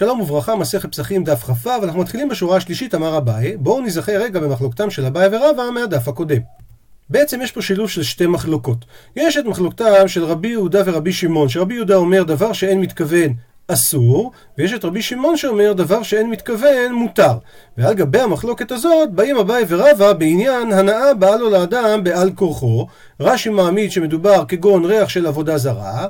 שלום וברכה, מסכת פסחים דף כ"ו, ואנחנו מתחילים בשורה השלישית, אמר אביי. בואו נזכר רגע במחלוקתם של אביי ורבא מהדף הקודם. בעצם יש פה שילוב של שתי מחלוקות. יש את מחלוקתם של רבי יהודה ורבי שמעון, שרבי יהודה אומר דבר שאין מתכוון אסור, ויש את רבי שמעון שאומר דבר שאין מתכוון מותר. ועל גבי המחלוקת הזאת באים אביי ורבא בעניין הנאה לו לאדם בעל כורחו. רש"י מעמיד שמדובר כגון ריח של עבודה זרה.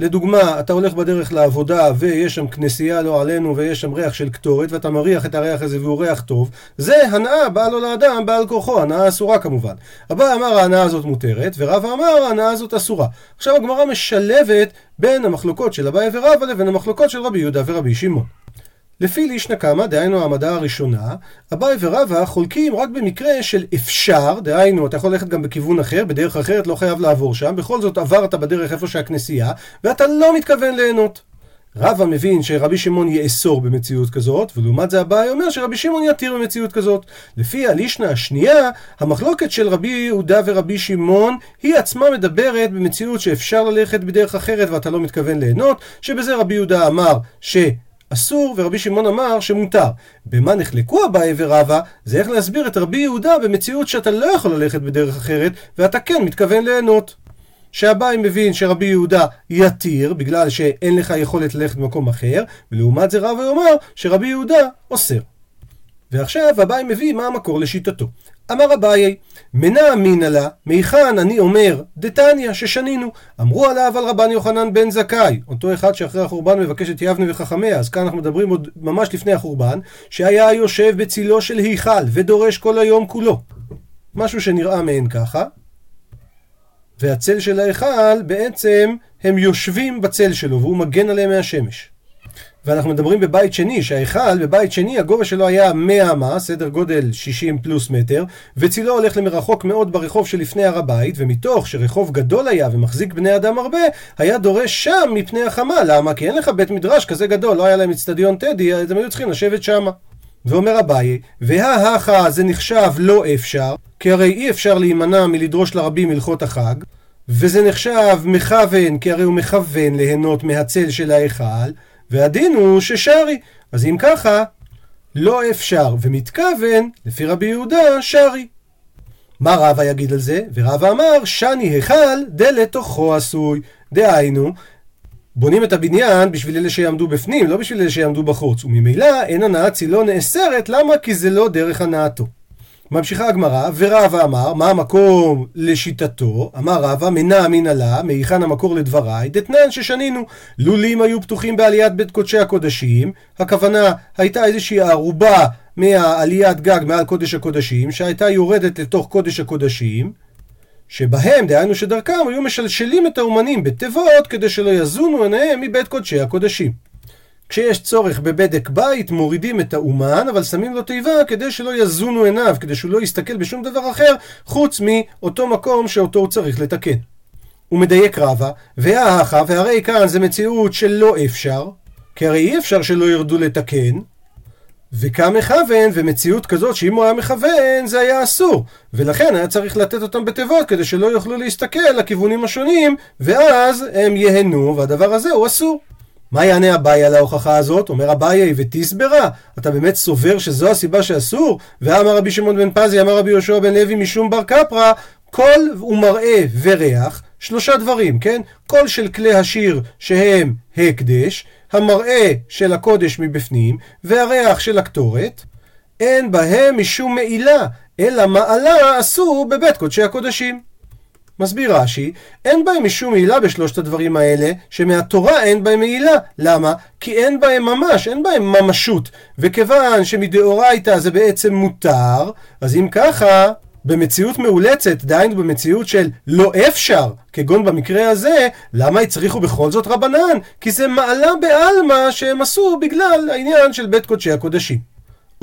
לדוגמה, אתה הולך בדרך לעבודה ויש שם כנסייה לא עלינו ויש שם ריח של קטורת ואתה מריח את הריח הזה והוא ריח טוב, זה הנאה באה לו לאדם בעל כורחו, הנאה אסורה כמובן. הבא אמר ההנאה הזאת מותרת ורבא אמר ההנאה הזאת אסורה. עכשיו הגמרא משלבת בין המחלוקות של אביי ורבא לבין המחלוקות של רבי יהודה ורבי שמעון. לפי לישנא קמא, דהיינו העמדה הראשונה, אביי ורבא חולקים רק במקרה של אפשר, דהיינו אתה יכול ללכת גם בכיוון אחר, בדרך אחרת לא חייב לעבור שם, בכל זאת עברת בדרך איפה שהכנסייה, ואתה לא מתכוון ליהנות. רבא מבין שרבי שמעון יאסור במציאות כזאת, ולעומת זה אביי אומר שרבי שמעון יתיר במציאות כזאת. לפי הלישנה השנייה, המחלוקת של רבי יהודה ורבי שמעון, היא עצמה מדברת במציאות שאפשר ללכת בדרך אחרת ואתה לא מתכוון ליהנות, שבזה רבי יהודה אמר ש... אסור, ורבי שמעון אמר שמותר. במה נחלקו אביי ורבא, זה איך להסביר את רבי יהודה במציאות שאתה לא יכול ללכת בדרך אחרת, ואתה כן מתכוון ליהנות. שאביי מבין שרבי יהודה יתיר, בגלל שאין לך יכולת ללכת במקום אחר, ולעומת זה רבא אומר שרבי יהודה אוסר. ועכשיו אביי מביא מה המקור לשיטתו. אמר אביי, מנה אמינא לה, מיכן אני אומר, דתניא, ששנינו. אמרו עליו על רבן יוחנן בן זכאי, אותו אחד שאחרי החורבן מבקש את יבנה וחכמיה, אז כאן אנחנו מדברים עוד ממש לפני החורבן, שהיה יושב בצילו של היכל, ודורש כל היום כולו. משהו שנראה מעין ככה, והצל של ההיכל בעצם הם יושבים בצל שלו, והוא מגן עליהם מהשמש. ואנחנו מדברים בבית שני, שההיכל בבית שני הגובה שלו היה 100 אמה, סדר גודל 60 פלוס מטר, וצילו הולך למרחוק מאוד ברחוב שלפני הר הבית, ומתוך שרחוב גדול היה ומחזיק בני אדם הרבה, היה דורש שם מפני החמה. למה? כי אין לך בית מדרש כזה גדול, לא היה להם אצטדיון טדי, אז הם היו צריכים לשבת שמה. ואומר אביי, וההכה זה נחשב לא אפשר, כי הרי אי אפשר להימנע מלדרוש לרבים הלכות החג, וזה נחשב מכוון, כי הרי הוא מכוון ליהנות מהצל של ההיכל, והדין הוא ששרי. אז אם ככה, לא אפשר ומתכוון, לפי רבי יהודה, שרי. מה רבא יגיד על זה? ורבא אמר, שני היכל דלתוכו עשוי. דהיינו, בונים את הבניין בשביל אלה שיעמדו בפנים, לא בשביל אלה שיעמדו בחוץ. וממילא אין הנעת צילו נאסרת, למה? כי זה לא דרך הנעתו. ממשיכה הגמרא, ורבא אמר, מה המקום לשיטתו? אמר רבא, מנע אמינא לה, מהיכן המקור לדבריי, דתנן ששנינו. לולים היו פתוחים בעליית בית קודשי הקודשים, הכוונה הייתה איזושהי ערובה מהעליית גג מעל קודש הקודשים, שהייתה יורדת לתוך קודש הקודשים, שבהם, דהיינו שדרכם, היו משלשלים את האומנים בתיבות כדי שלא יזונו עיניהם מבית קודשי הקודשים. כשיש צורך בבדק בית, מורידים את האומן, אבל שמים לו תיבה כדי שלא יזונו עיניו, כדי שהוא לא יסתכל בשום דבר אחר, חוץ מאותו מקום שאותו הוא צריך לתקן. הוא מדייק רבה, והאחה, והרי כאן זה מציאות שלא אפשר, כי הרי אי אפשר שלא ירדו לתקן, וכמכוון, ומציאות כזאת שאם הוא היה מכוון זה היה אסור, ולכן היה צריך לתת אותם בתיבות כדי שלא יוכלו להסתכל לכיוונים השונים, ואז הם ייהנו, והדבר הזה הוא אסור. מה יענה אביי על ההוכחה הזאת? אומר אביי ותסברה? אתה באמת סובר שזו הסיבה שאסור? ואמר רבי שמעון בן פזי, אמר רבי יהושע בן לוי משום בר קפרא, קול ומראה וריח, שלושה דברים, כן? קול של כלי השיר שהם הקדש, המראה של הקודש מבפנים, והריח של הקטורת, אין בהם משום מעילה, אלא מעלה אסור בבית קודשי הקודשים. מסביר רש"י, אין בהם משום מעילה בשלושת הדברים האלה, שמהתורה אין בהם מעילה. למה? כי אין בהם ממש, אין בהם ממשות. וכיוון שמדאורייתא זה בעצם מותר, אז אם ככה, במציאות מאולצת, דהיינו במציאות של לא אפשר, כגון במקרה הזה, למה הצריכו בכל זאת רבנן? כי זה מעלה בעלמא שהם עשו בגלל העניין של בית קודשי הקודשים.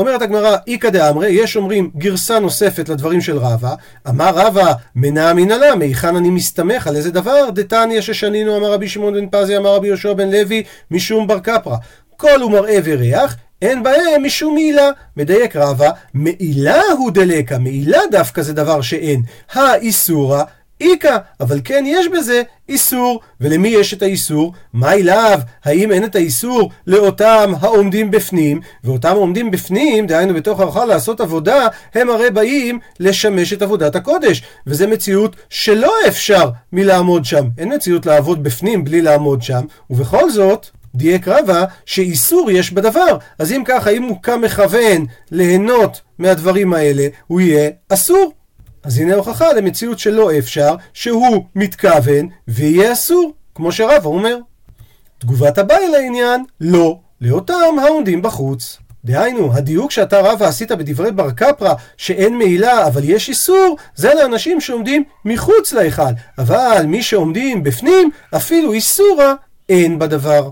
אומרת הגמרא, איכא דאמרי, יש אומרים גרסה נוספת לדברים של רבא, אמר רבא, מנע מנהלה, מהיכן אני מסתמך, על איזה דבר? דתניא ששנינו, אמר רבי שמעון בן פזי, אמר רבי יהושע בן לוי, משום בר קפרא. כל הוא מראה וריח, אין בהם משום מעילה. מדייק רבא, מעילה הוא דלקה, מעילה דווקא זה דבר שאין. האיסורא איכא, אבל כן יש בזה איסור. ולמי יש את האיסור? מה אליו? האם אין את האיסור לאותם העומדים בפנים? ואותם העומדים בפנים, דהיינו בתוך ההלכה לעשות עבודה, הם הרי באים לשמש את עבודת הקודש. וזה מציאות שלא אפשר מלעמוד שם. אין מציאות לעבוד בפנים בלי לעמוד שם, ובכל זאת... דייק רבה שאיסור יש בדבר. אז אם ככה, אם הוא כמכוון ליהנות מהדברים האלה, הוא יהיה אסור. אז הנה הוכחה למציאות שלא אפשר, שהוא מתכוון ויהיה אסור, כמו שרבא אומר. תגובת הבעיה לעניין, לא, לאותם העומדים בחוץ. דהיינו, הדיוק שאתה רבא עשית בדברי בר קפרא שאין מעילה אבל יש איסור, זה לאנשים שעומדים מחוץ להיכל. אבל מי שעומדים בפנים, אפילו איסורה אין בדבר.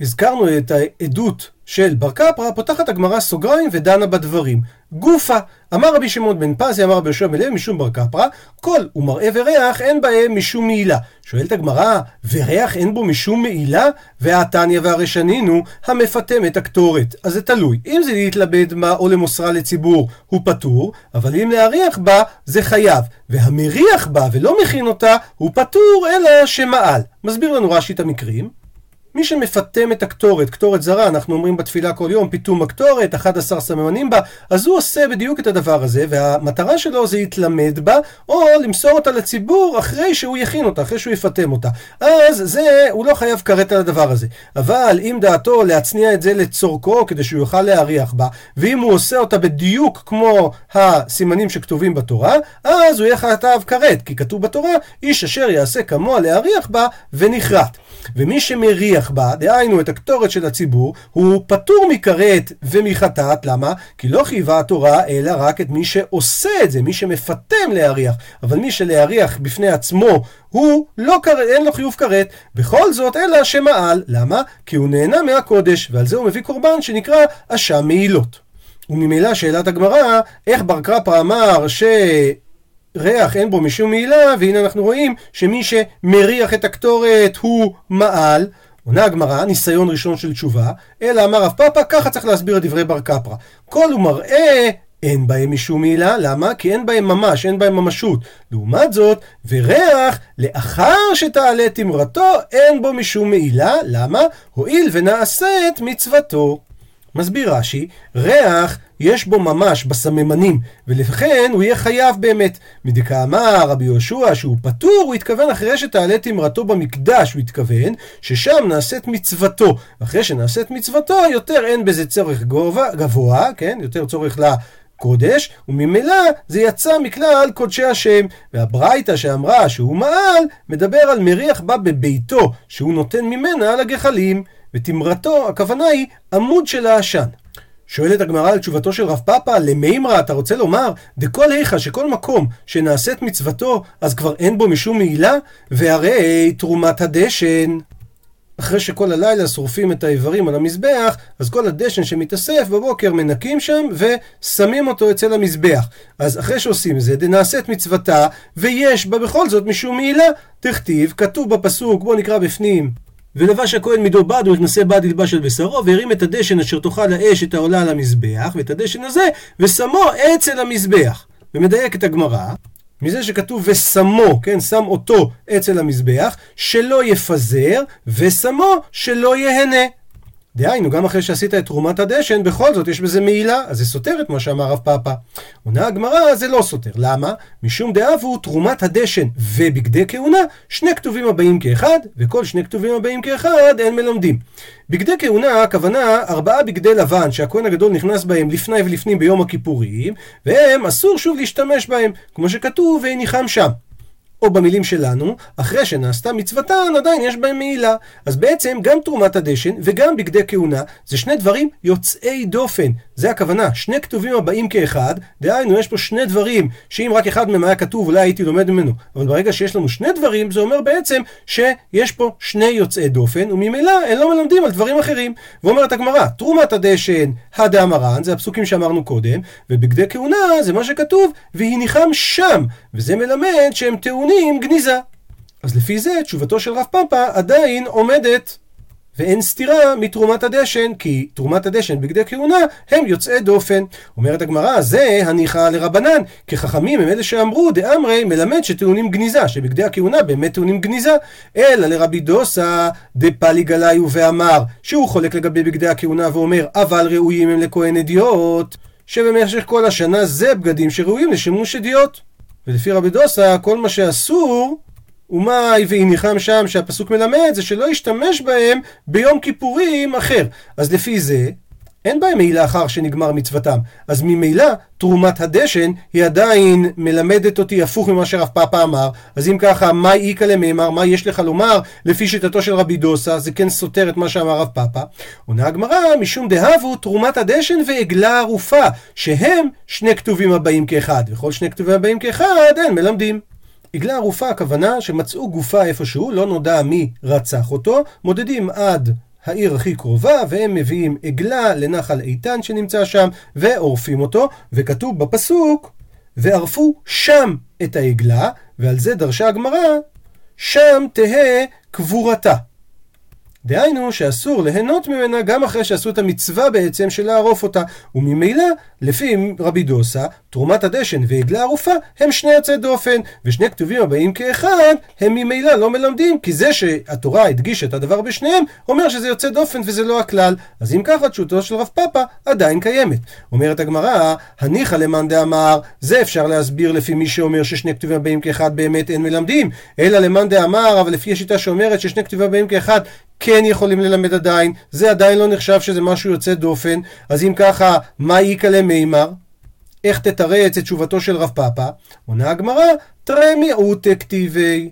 הזכרנו את העדות של בר קפרא, פותחת הגמרא סוגריים ודנה בדברים. גופה, אמר רבי שמעון בן פזי, אמר רבי יהושע בן לוי משום בר קפרא, קול ומראה וריח אין בהם משום מעילה. שואלת הגמרא, וריח אין בו משום מעילה? והתניא והרשנין המפטם את הקטורת. אז זה תלוי. אם זה להתלבד בה או למוסרה לציבור, הוא פטור, אבל אם להריח בה, זה חייב. והמריח בה ולא מכין אותה, הוא פטור, אלא שמעל. מסביר לנו רש"י את המקרים. מי שמפטם את הקטורת, קטורת זרה, אנחנו אומרים בתפילה כל יום, פיתום הקטורת, 11 סממנים בה, אז הוא עושה בדיוק את הדבר הזה, והמטרה שלו זה להתלמד בה, או למסור אותה לציבור אחרי שהוא יכין אותה, אחרי שהוא יפטם אותה. אז זה, הוא לא חייב כרת על הדבר הזה. אבל אם דעתו להצניע את זה לצורכו, כדי שהוא יוכל להריח בה, ואם הוא עושה אותה בדיוק כמו הסימנים שכתובים בתורה, אז הוא יהיה חייב כרת, כי כתוב בתורה, איש אשר יעשה כמוה להריח בה, ונכרת. ומי שמריח בה, דהיינו את הקטורת של הציבור, הוא פטור מכרת ומחטאת, למה? כי לא חייבה התורה, אלא רק את מי שעושה את זה, מי שמפטם להריח. אבל מי שלהריח בפני עצמו, הוא לא כרת, אין לו חיוב כרת, בכל זאת אלא שמעל. למה? כי הוא נהנה מהקודש, ועל זה הוא מביא קורבן שנקרא אשם מעילות. וממילא שאלת הגמרא, איך בר קרפא אמר ש... ריח אין בו משום מעילה, והנה אנחנו רואים שמי שמריח את הקטורת הוא מעל. עונה הגמרא, ניסיון ראשון של תשובה, אלא אמר רב פאפא, ככה צריך להסביר את דברי בר קפרא. כל הוא מראה אין בהם משום מעילה, למה? כי אין בהם ממש, אין בהם ממשות. לעומת זאת, וריח, לאחר שתעלה תמרתו, אין בו משום מעילה, למה? הואיל ונעשית מצוותו. מסביר רש"י, ריח יש בו ממש בסממנים, ולכן הוא יהיה חייב באמת. מדכאמר רבי יהושע שהוא פטור, הוא התכוון אחרי שתעלה תמרתו במקדש, הוא התכוון ששם נעשית מצוותו. אחרי שנעשית מצוותו, יותר אין בזה צורך גובה, גבוה, כן? יותר צורך ל... קודש, וממילא זה יצא מכלל קודשי השם. והברייתא שאמרה שהוא מעל, מדבר על מריח בה בביתו, שהוא נותן ממנה על הגחלים. ותמרתו, הכוונה היא עמוד של העשן. שואלת הגמרא על תשובתו של רב פאפא, למימרא אתה רוצה לומר, דכל איכה שכל מקום שנעשית מצוותו, אז כבר אין בו משום מעילה? והרי תרומת הדשן. אחרי שכל הלילה שורפים את האיברים על המזבח, אז כל הדשן שמתאסף בבוקר מנקים שם ושמים אותו אצל המזבח. אז אחרי שעושים זה, דנעשית מצוותה, ויש בה בכל זאת משום מעילה. תכתיב, כתוב בפסוק, בואו נקרא בפנים. ולבש הכהן מידו בד וכנסי בד ילבש על בשרו, והרים את הדשן אשר תאכל האש את העולה על המזבח, ואת הדשן הזה, ושמו אצל המזבח. ומדייק את הגמרא, מזה שכתוב ושמו, כן, שם אותו אצל המזבח, שלא יפזר, ושמו שלא יהנה. דהיינו, גם אחרי שעשית את תרומת הדשן, בכל זאת יש בזה מעילה, אז זה סותר את מה שאמר רב פאפא. עונה הגמרא, זה לא סותר. למה? משום דאב הוא תרומת הדשן ובגדי כהונה, שני כתובים הבאים כאחד, וכל שני כתובים הבאים כאחד אין מלמדים. בגדי כהונה, הכוונה ארבעה בגדי לבן שהכהן הגדול נכנס בהם לפני ולפנים ביום הכיפורים, והם אסור שוב להשתמש בהם, כמו שכתוב, והניחם שם. או במילים שלנו, אחרי שנעשתה מצוותן, עדיין יש בהם מעילה. אז בעצם גם תרומת הדשן וגם בגדי כהונה זה שני דברים יוצאי דופן. זה הכוונה, שני כתובים הבאים כאחד, דהיינו יש פה שני דברים, שאם רק אחד מהם היה כתוב אולי הייתי לומד ממנו, אבל ברגע שיש לנו שני דברים, זה אומר בעצם שיש פה שני יוצאי דופן, וממילא הם לא מלמדים על דברים אחרים. ואומרת הגמרא, תרומת הדשן, הדאמרן, זה הפסוקים שאמרנו קודם, ובגדי כהונה זה מה שכתוב, והניחם שם, וזה מלמד שהם טעונים גניזה. אז לפי זה תשובתו של רב פאפה עדיין עומדת. ואין סתירה מתרומת הדשן, כי תרומת הדשן בגדי כהונה הם יוצאי דופן. אומרת הגמרא, זה הניחא לרבנן, כי חכמים הם אלה שאמרו, דאמרי מלמד שטעונים גניזה, שבגדי הכהונה באמת טעונים גניזה. אלא לרבי דוסה דפלי גליו ואמר, שהוא חולק לגבי בגדי הכהונה ואומר, אבל ראויים הם לכהן אדיוט, שבמשך כל השנה זה בגדים שראויים לשימוש אדיוט. ולפי רבי דוסה, כל מה שאסור ומאי והניחם שם שהפסוק מלמד זה שלא ישתמש בהם ביום כיפורים אחר. אז לפי זה, אין בהם מעילה אחר שנגמר מצוותם. אז ממילא, תרומת הדשן היא עדיין מלמדת אותי הפוך ממה שרב פאפה אמר. אז אם ככה, מה איכא למימר? מה יש לך לומר? לפי שיטתו של רבי דוסה, זה כן סותר את מה שאמר רב פאפה. עונה הגמרא, משום דהבו תרומת הדשן ועגלה ערופה, שהם שני כתובים הבאים כאחד. וכל שני כתובים הבאים כאחד, אין מלמדים. עגלה ערופה הכוונה שמצאו גופה איפשהו, לא נודע מי רצח אותו, מודדים עד העיר הכי קרובה, והם מביאים עגלה לנחל איתן שנמצא שם, ועורפים אותו, וכתוב בפסוק, וערפו שם את העגלה, ועל זה דרשה הגמרא, שם תהא קבורתה. דהיינו שאסור ליהנות ממנה גם אחרי שעשו את המצווה בעצם של לערוף אותה. וממילא, לפי רבי דוסה, תרומת הדשן ועגלה ערופה הם שני יוצאי דופן, ושני כתובים הבאים כאחד, הם ממילא לא מלמדים, כי זה שהתורה הדגישה את הדבר בשניהם, אומר שזה יוצא דופן וזה לא הכלל. אז אם ככה, תשותו של רב פאפה עדיין קיימת. אומרת הגמרא, הניחא למאן דאמר, זה אפשר להסביר לפי מי שאומר ששני כתובים הבאים כאחד באמת אין מלמדים, אלא למאן דאמר, אבל לפי השיטה שאומרת ששני כתובים הבאים כאחד כן יכולים ללמד עדיין, זה עדיין לא נחשב שזה משהו יוצא דופן, אז אם ככה, מה איכא למימר? איך תתרץ את תשובתו של רב פאפא? עונה הגמרא, תראה מיעוט כתיבי.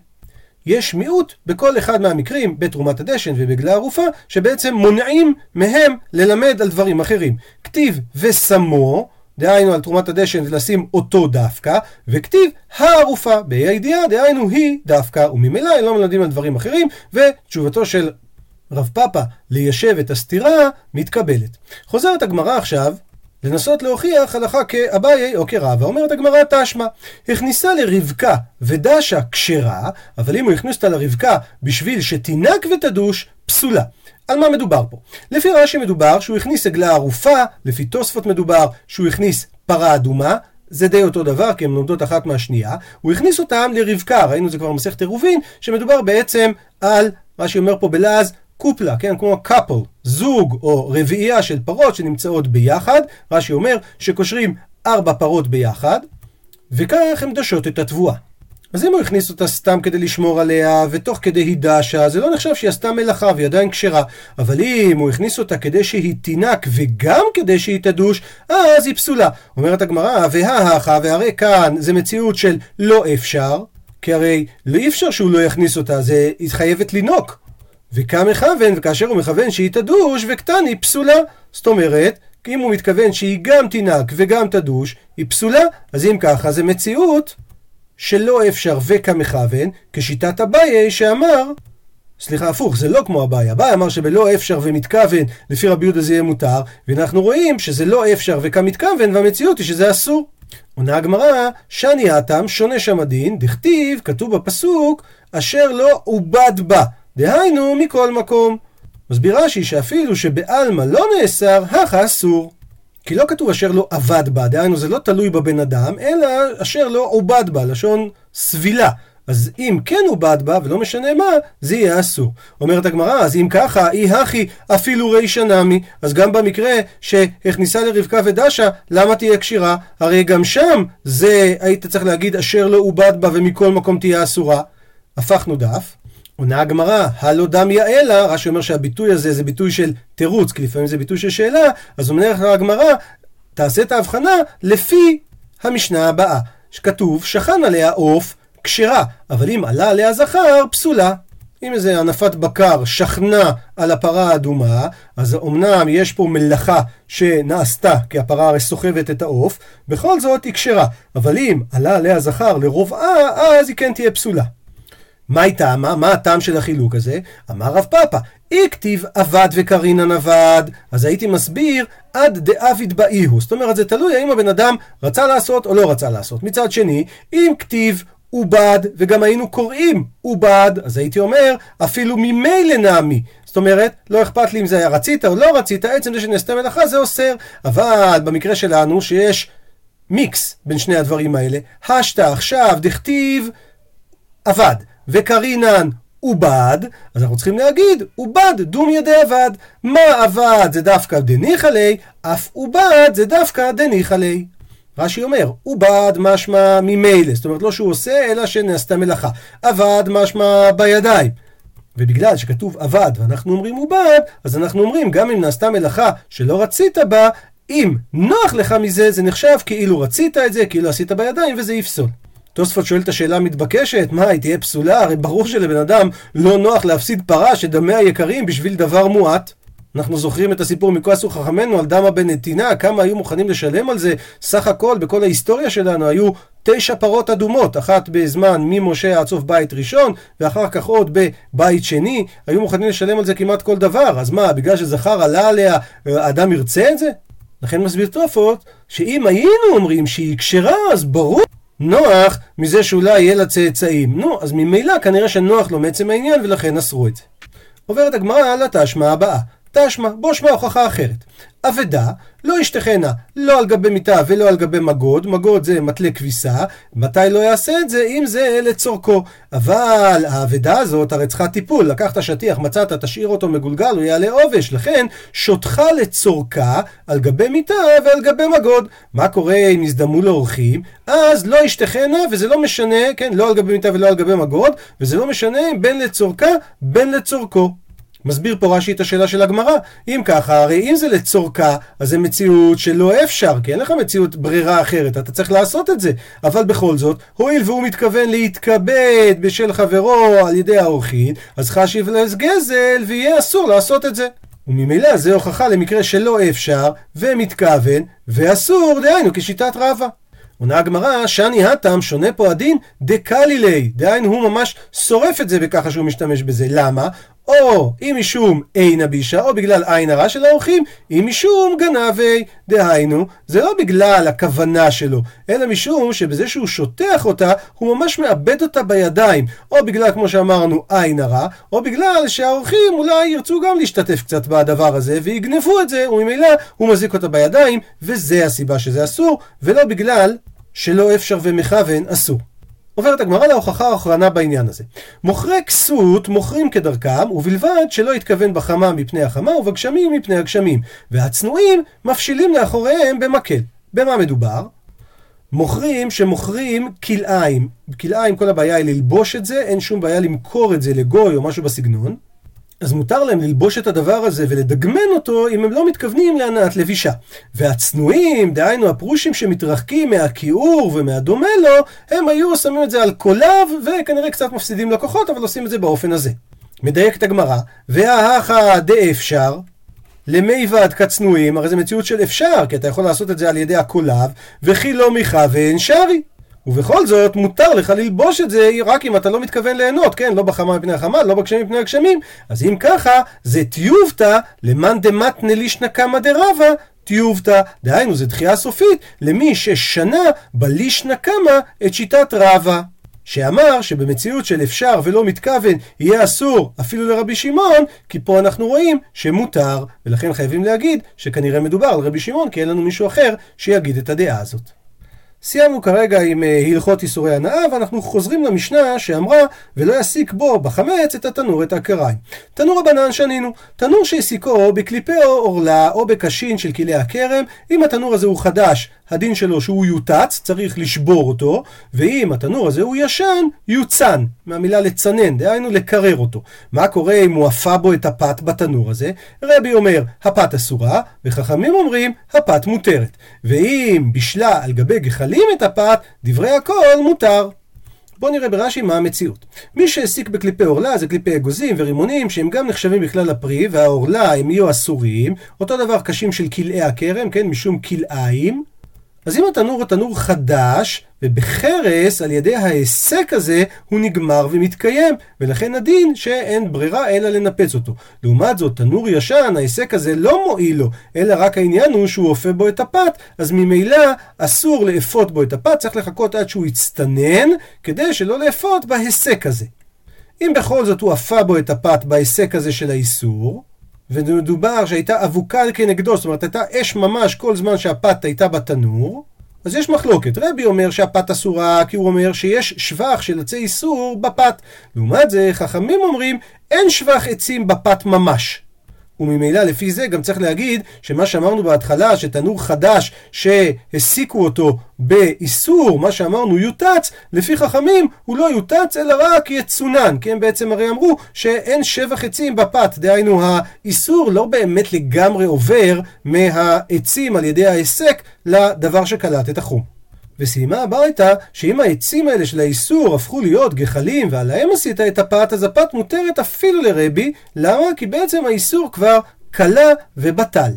יש מיעוט בכל אחד מהמקרים, בתרומת הדשן ובגלה ערופה, שבעצם מונעים מהם ללמד על דברים אחרים. כתיב ושמו, דהיינו על תרומת הדשן ולשים אותו דווקא, וכתיב הערופה, בה"א הידיעה, דהיינו היא דווקא, וממילא הם לא מלמדים על דברים אחרים, ותשובתו של רב פאפה ליישב את הסתירה מתקבלת. חוזרת הגמרא עכשיו לנסות להוכיח הלכה כאביי או כרבא. אומרת הגמרא תשמע, הכניסה לרבקה ודשה כשרה, אבל אם הוא הכניס אותה לרבקה בשביל שתינק ותדוש, פסולה. על מה מדובר פה? לפי רש"י מדובר שהוא הכניס עגלה ערופה, לפי תוספות מדובר שהוא הכניס פרה אדומה, זה די אותו דבר, כי הן לומדות אחת מהשנייה. הוא הכניס אותם לרבקה, ראינו זה כבר במסכת עירובין, שמדובר בעצם על, מה שאומר פה בלעז, קופלה, כן, כמו קאפל, זוג או רביעייה של פרות שנמצאות ביחד, רש"י אומר שקושרים ארבע פרות ביחד, וכך הן דשות את התבואה. אז אם הוא הכניס אותה סתם כדי לשמור עליה, ותוך כדי היא דשה, זה לא נחשב שהיא עשתה מלאכה והיא עדיין כשרה. אבל אם הוא הכניס אותה כדי שהיא תינק וגם כדי שהיא תדוש, אז היא פסולה. אומרת הגמרא, וההכה, והרי כאן זה מציאות של לא אפשר, כי הרי לא אפשר שהוא לא יכניס אותה, זה היא חייבת לינוק. וכאן מכוון, וכאשר הוא מכוון שהיא תדוש, וקטן היא פסולה. זאת אומרת, אם הוא מתכוון שהיא גם תינק וגם תדוש, היא פסולה. אז אם ככה, זה מציאות שלא אפשר וכמכוון, כשיטת אביי שאמר, סליחה, הפוך, זה לא כמו אביי. אביי אמר שבלא אפשר ומתכוון, לפי רבי יהודה זה יהיה מותר, ואנחנו רואים שזה לא אפשר וכמתכוון, והמציאות היא שזה אסור. עונה הגמרא, שני האטם, שונה שם הדין, דכתיב, כתוב בפסוק, אשר לא עובד בה. דהיינו, מכל מקום. מסביר רש"י שאפילו שבעלמא לא נאסר, הכה אסור. כי לא כתוב אשר לא עבד בה, דהיינו זה לא תלוי בבן אדם, אלא אשר לא עובד בה, לשון סבילה. אז אם כן עובד בה, ולא משנה מה, זה יהיה אסור. אומרת הגמרא, אז אם ככה, אי הכי אפילו רישא נמי, אז גם במקרה שהכניסה לרבקה ודשה, למה תהיה כשירה? הרי גם שם זה, היית צריך להגיד אשר לא עובד בה ומכל מקום תהיה אסורה. הפכנו דף. עונה הגמרא, הלא דמיה אלא, רש"י אומר שהביטוי הזה זה ביטוי של תירוץ, כי לפעמים זה ביטוי של שאלה, אז אומרת הגמרא, תעשה את ההבחנה לפי המשנה הבאה, שכתוב, שכן עליה עוף כשרה, אבל אם עלה עליה זכר, פסולה. אם איזה הנפת בקר שכנה על הפרה האדומה, אז אמנם יש פה מלאכה שנעשתה, כי הפרה הרי סוחבת את העוף, בכל זאת היא כשרה. אבל אם עלה עליה זכר לרובעה, אז היא כן תהיה פסולה. מה היא טעמה? מה הטעם של החילוק הזה? אמר רב פאפא, כתיב אבד וקרינן אבד, אז הייתי מסביר עד דאביד באיהו. זאת אומרת, זה תלוי האם הבן אדם רצה לעשות או לא רצה לעשות. מצד שני, אם כתיב עובד, וגם היינו קוראים עובד, אז הייתי אומר, אפילו ממילא נעמי. זאת אומרת, לא אכפת לי אם זה היה רצית או לא רצית, עצם זה שנעשתה מלאכה זה אוסר. אבל במקרה שלנו, שיש מיקס בין שני הדברים האלה, השתה עכשיו דכתיב עבד, וקרינן עובד, אז אנחנו צריכים להגיד עובד דום ידי עבד. מה עבד זה דווקא דניחא ליה, אף עובד זה דווקא דניחא ליה. רש"י אומר, עובד משמע ממילא, זאת אומרת לא שהוא עושה, אלא שנעשתה מלאכה. עבד משמע בידיים. ובגלל שכתוב עבד ואנחנו אומרים עובד, אז אנחנו אומרים גם אם נעשתה מלאכה שלא רצית בה, אם נוח לך מזה, זה נחשב כאילו רצית את זה, כאילו עשית בידיים, וזה יפסול. תוספות שואל את השאלה המתבקשת, מה, היא תהיה פסולה? הרי ברור שלבן אדם לא נוח להפסיד פרה שדמיה יקרים בשביל דבר מועט. אנחנו זוכרים את הסיפור מכל עשו חכמינו על דמה בנתינה, כמה היו מוכנים לשלם על זה. סך הכל, בכל ההיסטוריה שלנו היו תשע פרות אדומות, אחת בזמן ממשה עד סוף בית ראשון, ואחר כך עוד בבית שני, היו מוכנים לשלם על זה כמעט כל דבר. אז מה, בגלל שזכר עלה עליה, האדם ירצה את זה? לכן מסביר תופות, שאם היינו אומרים שהיא כשרה, אז ברור נוח מזה שאולי יהיה לה צאצאים. נו, אז ממילא כנראה שנוח לו מעצם העניין ולכן אסרו את זה. עוברת הגמרא לתשמע הבאה. תשמע, בוא שמע הוכחה אחרת. אבדה לא ישתכנה לא על גבי מיטה ולא על גבי מגוד, מגוד זה מטלה כביסה, מתי לא יעשה את זה? אם זה לצורכו. אבל האבדה הזאת הרי צריכה טיפול, לקחת שטיח, מצאת, תשאיר אותו מגולגל, הוא יעלה עובש, לכן שוטחה לצורכה על גבי מיטה ועל גבי מגוד. מה קורה אם יזדמו לאורחים? אז לא ישתכנה וזה לא משנה, כן, לא על גבי מיטה ולא על גבי מגוד, וזה לא משנה בין לצורכה בין לצורכו. מסביר פה רש"י את השאלה של הגמרא. אם ככה, הרי אם זה לצורכה, אז זה מציאות שלא אפשר, כי אין לך מציאות ברירה אחרת, אתה צריך לעשות את זה. אבל בכל זאת, הואיל והוא מתכוון להתכבד בשל חברו על ידי האורחים, אז חשיב גזל, ויהיה אסור לעשות את זה. וממילא זה הוכחה למקרה שלא אפשר, ומתכוון, ואסור, דהיינו כשיטת רבא. עונה הגמרא, שאני הטעם שונה פה הדין דקלילי, דהיינו הוא ממש שורף את זה בככה שהוא משתמש בזה. למה? או אם משום אין הבישה, או בגלל עין הרע של האורחים, אם משום גנבי, דהיינו, זה לא בגלל הכוונה שלו, אלא משום שבזה שהוא שוטח אותה, הוא ממש מאבד אותה בידיים, או בגלל, כמו שאמרנו, עין הרע, או בגלל שהאורחים אולי ירצו גם להשתתף קצת בדבר הזה, ויגנבו את זה, וממילא הוא מזיק אותה בידיים, וזה הסיבה שזה אסור, ולא בגלל שלא אפשר ומכוון אסור. עוברת הגמרא להוכחה האחרונה בעניין הזה. מוכרי כסות מוכרים כדרכם, ובלבד שלא יתכוון בחמה מפני החמה ובגשמים מפני הגשמים. והצנועים מפשילים לאחוריהם במקל. במה מדובר? מוכרים שמוכרים כלאיים. כלאיים כל הבעיה היא ללבוש את זה, אין שום בעיה למכור את זה לגוי או משהו בסגנון. אז מותר להם ללבוש את הדבר הזה ולדגמן אותו אם הם לא מתכוונים להנאת לבישה. והצנועים, דהיינו הפרושים שמתרחקים מהכיעור ומהדומה לו, הם היו שמים את זה על קולב וכנראה קצת מפסידים לקוחות, אבל עושים את זה באופן הזה. מדייקת הגמרא, והאחה דאפשר, למיבד כצנועים, הרי זו מציאות של אפשר, כי אתה יכול לעשות את זה על ידי הקולב, וכי לא מכוון שרי. ובכל זאת, מותר לך ללבוש את זה רק אם אתה לא מתכוון ליהנות, כן? לא בחמה מפני החמה, לא בגשמים מפני הגשמים. אז אם ככה, זה טיובתא למאן דמתנה לישנא קמא דרבא טיובתא, דהיינו, זה דחייה סופית למי ששנה בלישנא קמא את שיטת רבא. שאמר שבמציאות של אפשר ולא מתכוון יהיה אסור אפילו לרבי שמעון, כי פה אנחנו רואים שמותר, ולכן חייבים להגיד שכנראה מדובר על רבי שמעון, כי אין לנו מישהו אחר שיגיד את הדעה הזאת. סיימנו כרגע עם אה, הלכות איסורי הנאה, ואנחנו חוזרים למשנה שאמרה, ולא יסיק בו בחמץ את התנור את הקריים. תנור הבנן שנינו, תנור שהסיקו בקליפי עורלה או בקשין של כלי הכרם, אם התנור הזה הוא חדש, הדין שלו שהוא יוטץ, צריך לשבור אותו, ואם התנור הזה הוא ישן, יוצן, מהמילה לצנן, דהיינו לקרר אותו. מה קורה אם הוא עפה בו את הפת בתנור הזה? רבי אומר, הפת אסורה, וחכמים אומרים, הפת מותרת. ואם בשלה על גבי גחלים את הפת, דברי הכל מותר. בואו נראה ברש"י מה המציאות. מי שהעסיק בקליפי עורלה זה קליפי אגוזים ורימונים שהם גם נחשבים בכלל הפרי והעורלה הם יהיו אסורים. אותו דבר קשים של כלאי הכרם, כן, משום כלאיים. אז אם התנור הוא תנור חדש, ובחרס, על ידי ההיסק הזה, הוא נגמר ומתקיים, ולכן הדין שאין ברירה אלא לנפץ אותו. לעומת זאת, תנור ישן, ההיסק הזה לא מועיל לו, אלא רק העניין הוא שהוא אופה בו את הפת, אז ממילא אסור לאפות בו את הפת, צריך לחכות עד שהוא יצטנן, כדי שלא לאפות בהיסק הזה. אם בכל זאת הוא אפה בו את הפת בהיסק הזה של האיסור, ומדובר שהייתה אבוקה כנגדו, זאת אומרת הייתה אש ממש כל זמן שהפת הייתה בתנור, אז יש מחלוקת. רבי אומר שהפת אסורה כי הוא אומר שיש שבח של עצי איסור בפת. לעומת זה, חכמים אומרים אין שבח עצים בפת ממש. וממילא לפי זה גם צריך להגיד שמה שאמרנו בהתחלה, שתנור חדש שהסיקו אותו באיסור, מה שאמרנו יוטץ, לפי חכמים הוא לא יוטץ אלא רק יצונן, כי הם בעצם הרי אמרו שאין שבח עצים בפת, דהיינו האיסור לא באמת לגמרי עובר מהעצים על ידי ההיסק לדבר שקלט את החום. וסיימה הברייתא שאם העצים האלה של האיסור הפכו להיות גחלים ועליהם עשית את הפת, אז הפת מותרת אפילו לרבי. למה? כי בעצם האיסור כבר כלה ובטל.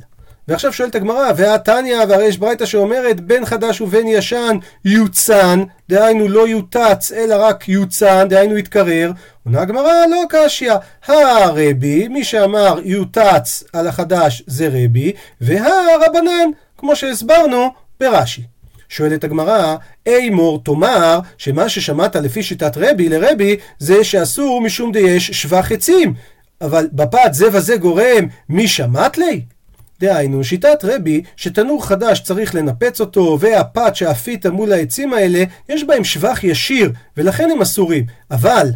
ועכשיו שואלת הגמרא, והתניא, והרי יש ברייתא שאומרת בין חדש ובין ישן יוצן, דהיינו לא יוטץ אלא רק יוצן, דהיינו יתקרר. עונה הגמרא לא קשיא, הרבי, מי שאמר יוטץ על החדש זה רבי, והרבנן, כמו שהסברנו ברש"י. שואלת הגמרא, אימור תאמר שמה ששמעת לפי שיטת רבי לרבי זה שאסור משום דיש שבח עצים, אבל בפת זה וזה גורם מי שמעת לי? דהיינו, שיטת רבי, שתנור חדש צריך לנפץ אותו, והפת שאפית מול העצים האלה, יש בהם שבח ישיר, ולכן הם אסורים. אבל,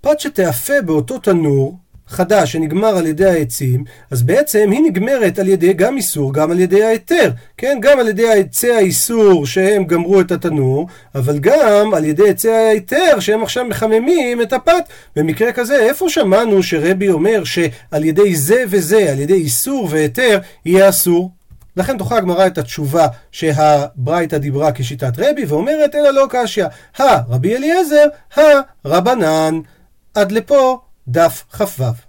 פת שתאפה באותו תנור, חדש שנגמר על ידי העצים, אז בעצם היא נגמרת על ידי גם איסור, גם על ידי ההיתר. כן, גם על ידי עצי האיסור שהם גמרו את התנור, אבל גם על ידי עצי ההיתר שהם עכשיו מחממים את הפת. במקרה כזה, איפה שמענו שרבי אומר שעל ידי זה וזה, על ידי איסור והיתר, יהיה אסור? לכן דוחה הגמרא את התשובה שהברייתא דיברה כשיטת רבי, ואומרת אלא לא קשיא. הרבי אליעזר, הרבנן. עד לפה דף כ"ו.